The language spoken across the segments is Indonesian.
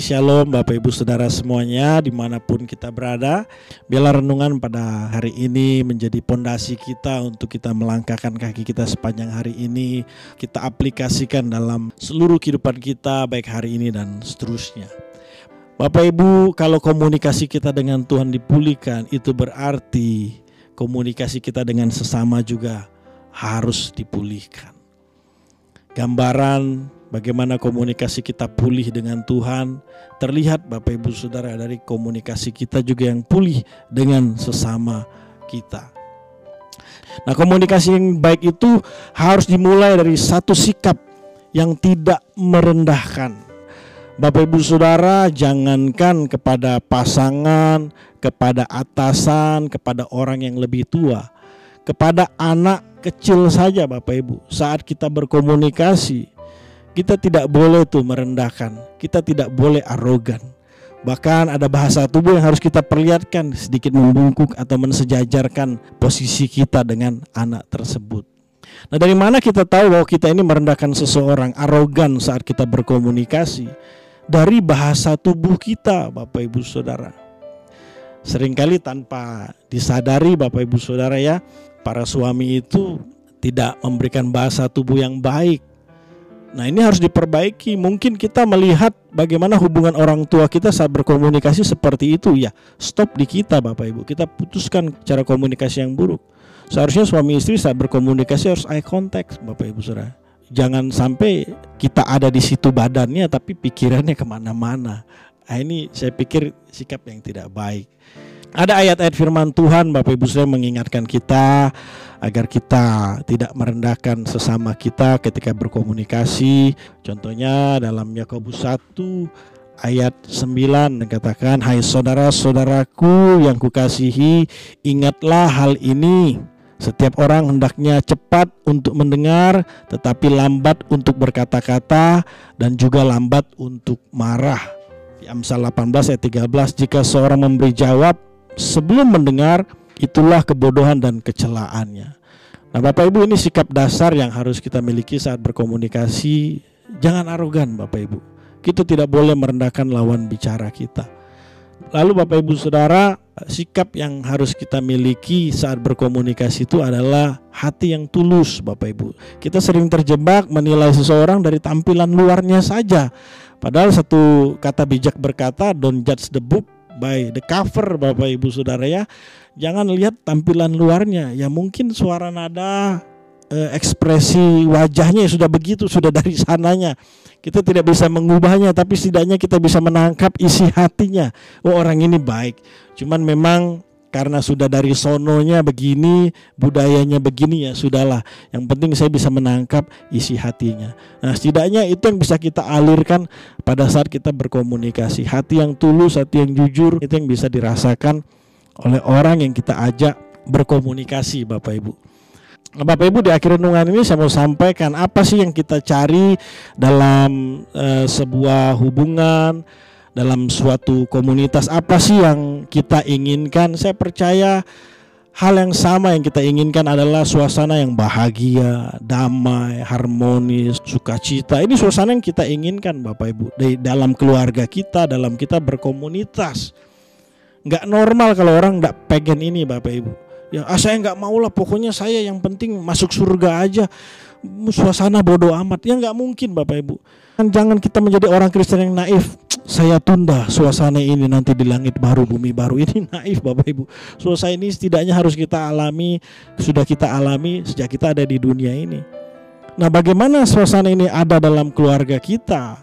Shalom Bapak Ibu Saudara semuanya di mana pun kita berada. Biarlah renungan pada hari ini menjadi pondasi kita untuk kita melangkahkan kaki kita sepanjang hari ini. Kita aplikasikan dalam seluruh kehidupan kita baik hari ini dan seterusnya. Bapak Ibu kalau komunikasi kita dengan Tuhan dipulihkan itu berarti komunikasi kita dengan sesama juga harus dipulihkan. Gambaran bagaimana komunikasi kita pulih dengan Tuhan terlihat Bapak Ibu Saudara dari komunikasi kita juga yang pulih dengan sesama kita. Nah, komunikasi yang baik itu harus dimulai dari satu sikap yang tidak merendahkan. Bapak Ibu Saudara, jangankan kepada pasangan, kepada atasan, kepada orang yang lebih tua, kepada anak kecil saja Bapak Ibu. Saat kita berkomunikasi, kita tidak boleh tuh merendahkan, kita tidak boleh arogan. Bahkan ada bahasa tubuh yang harus kita perlihatkan sedikit membungkuk atau mensejajarkan posisi kita dengan anak tersebut. Nah dari mana kita tahu bahwa kita ini merendahkan seseorang arogan saat kita berkomunikasi? Dari bahasa tubuh kita Bapak Ibu Saudara. Seringkali tanpa disadari Bapak Ibu Saudara ya, para suami itu tidak memberikan bahasa tubuh yang baik Nah ini harus diperbaiki. Mungkin kita melihat bagaimana hubungan orang tua kita saat berkomunikasi seperti itu ya. Stop di kita Bapak Ibu. Kita putuskan cara komunikasi yang buruk. Seharusnya suami istri saat berkomunikasi harus eye contact Bapak Ibu Saudara. Jangan sampai kita ada di situ badannya tapi pikirannya ke mana-mana. Nah, ini saya pikir sikap yang tidak baik. Ada ayat-ayat firman Tuhan Bapak Ibu saya mengingatkan kita agar kita tidak merendahkan sesama kita ketika berkomunikasi. Contohnya dalam Yakobus 1 ayat 9 dikatakan hai saudara-saudaraku yang kukasihi ingatlah hal ini setiap orang hendaknya cepat untuk mendengar tetapi lambat untuk berkata-kata dan juga lambat untuk marah. Di Amsal 18 ayat 13 jika seorang memberi jawab sebelum mendengar itulah kebodohan dan kecelaannya. Nah, Bapak Ibu ini sikap dasar yang harus kita miliki saat berkomunikasi. Jangan arogan, Bapak Ibu. Kita tidak boleh merendahkan lawan bicara kita. Lalu Bapak Ibu Saudara, sikap yang harus kita miliki saat berkomunikasi itu adalah hati yang tulus, Bapak Ibu. Kita sering terjebak menilai seseorang dari tampilan luarnya saja. Padahal satu kata bijak berkata, don't judge the book by the cover Bapak Ibu Saudara ya. Jangan lihat tampilan luarnya. Ya mungkin suara nada eh, ekspresi wajahnya sudah begitu, sudah dari sananya. Kita tidak bisa mengubahnya tapi setidaknya kita bisa menangkap isi hatinya. Oh orang ini baik. Cuman memang karena sudah dari sononya begini, budayanya begini ya sudahlah. Yang penting saya bisa menangkap isi hatinya. Nah, setidaknya itu yang bisa kita alirkan pada saat kita berkomunikasi. Hati yang tulus, hati yang jujur itu yang bisa dirasakan oleh orang yang kita ajak berkomunikasi, Bapak Ibu. Nah, Bapak Ibu di akhir renungan ini saya mau sampaikan apa sih yang kita cari dalam uh, sebuah hubungan dalam suatu komunitas apa sih yang kita inginkan saya percaya hal yang sama yang kita inginkan adalah suasana yang bahagia, damai, harmonis, sukacita. Ini suasana yang kita inginkan Bapak Ibu di dalam keluarga kita, dalam kita berkomunitas. Nggak normal kalau orang nggak pengen ini Bapak Ibu. Ya ah, saya nggak mau lah, pokoknya saya yang penting masuk surga aja. Suasana bodoh amat, ya nggak mungkin Bapak Ibu. Jangan kita menjadi orang Kristen yang naif saya tunda suasana ini nanti di langit baru bumi baru ini naif Bapak Ibu. Suasana ini setidaknya harus kita alami, sudah kita alami sejak kita ada di dunia ini. Nah, bagaimana suasana ini ada dalam keluarga kita,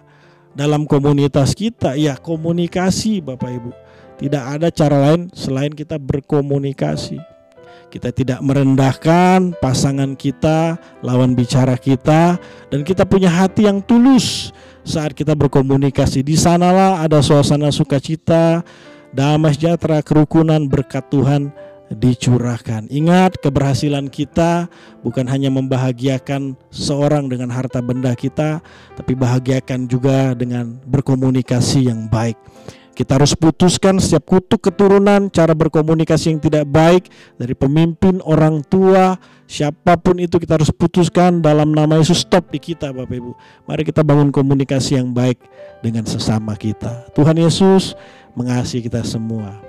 dalam komunitas kita? Ya, komunikasi Bapak Ibu. Tidak ada cara lain selain kita berkomunikasi. Kita tidak merendahkan pasangan kita, lawan bicara kita, dan kita punya hati yang tulus saat kita berkomunikasi. Di sanalah ada suasana sukacita, damai sejahtera, kerukunan, berkat Tuhan dicurahkan. Ingat, keberhasilan kita bukan hanya membahagiakan seorang dengan harta benda kita, tapi bahagiakan juga dengan berkomunikasi yang baik. Kita harus putuskan setiap kutuk keturunan, cara berkomunikasi yang tidak baik dari pemimpin, orang tua, siapa pun itu kita harus putuskan dalam nama Yesus stop di kita Bapak Ibu. Mari kita bangun komunikasi yang baik dengan sesama kita. Tuhan Yesus mengasihi kita semua.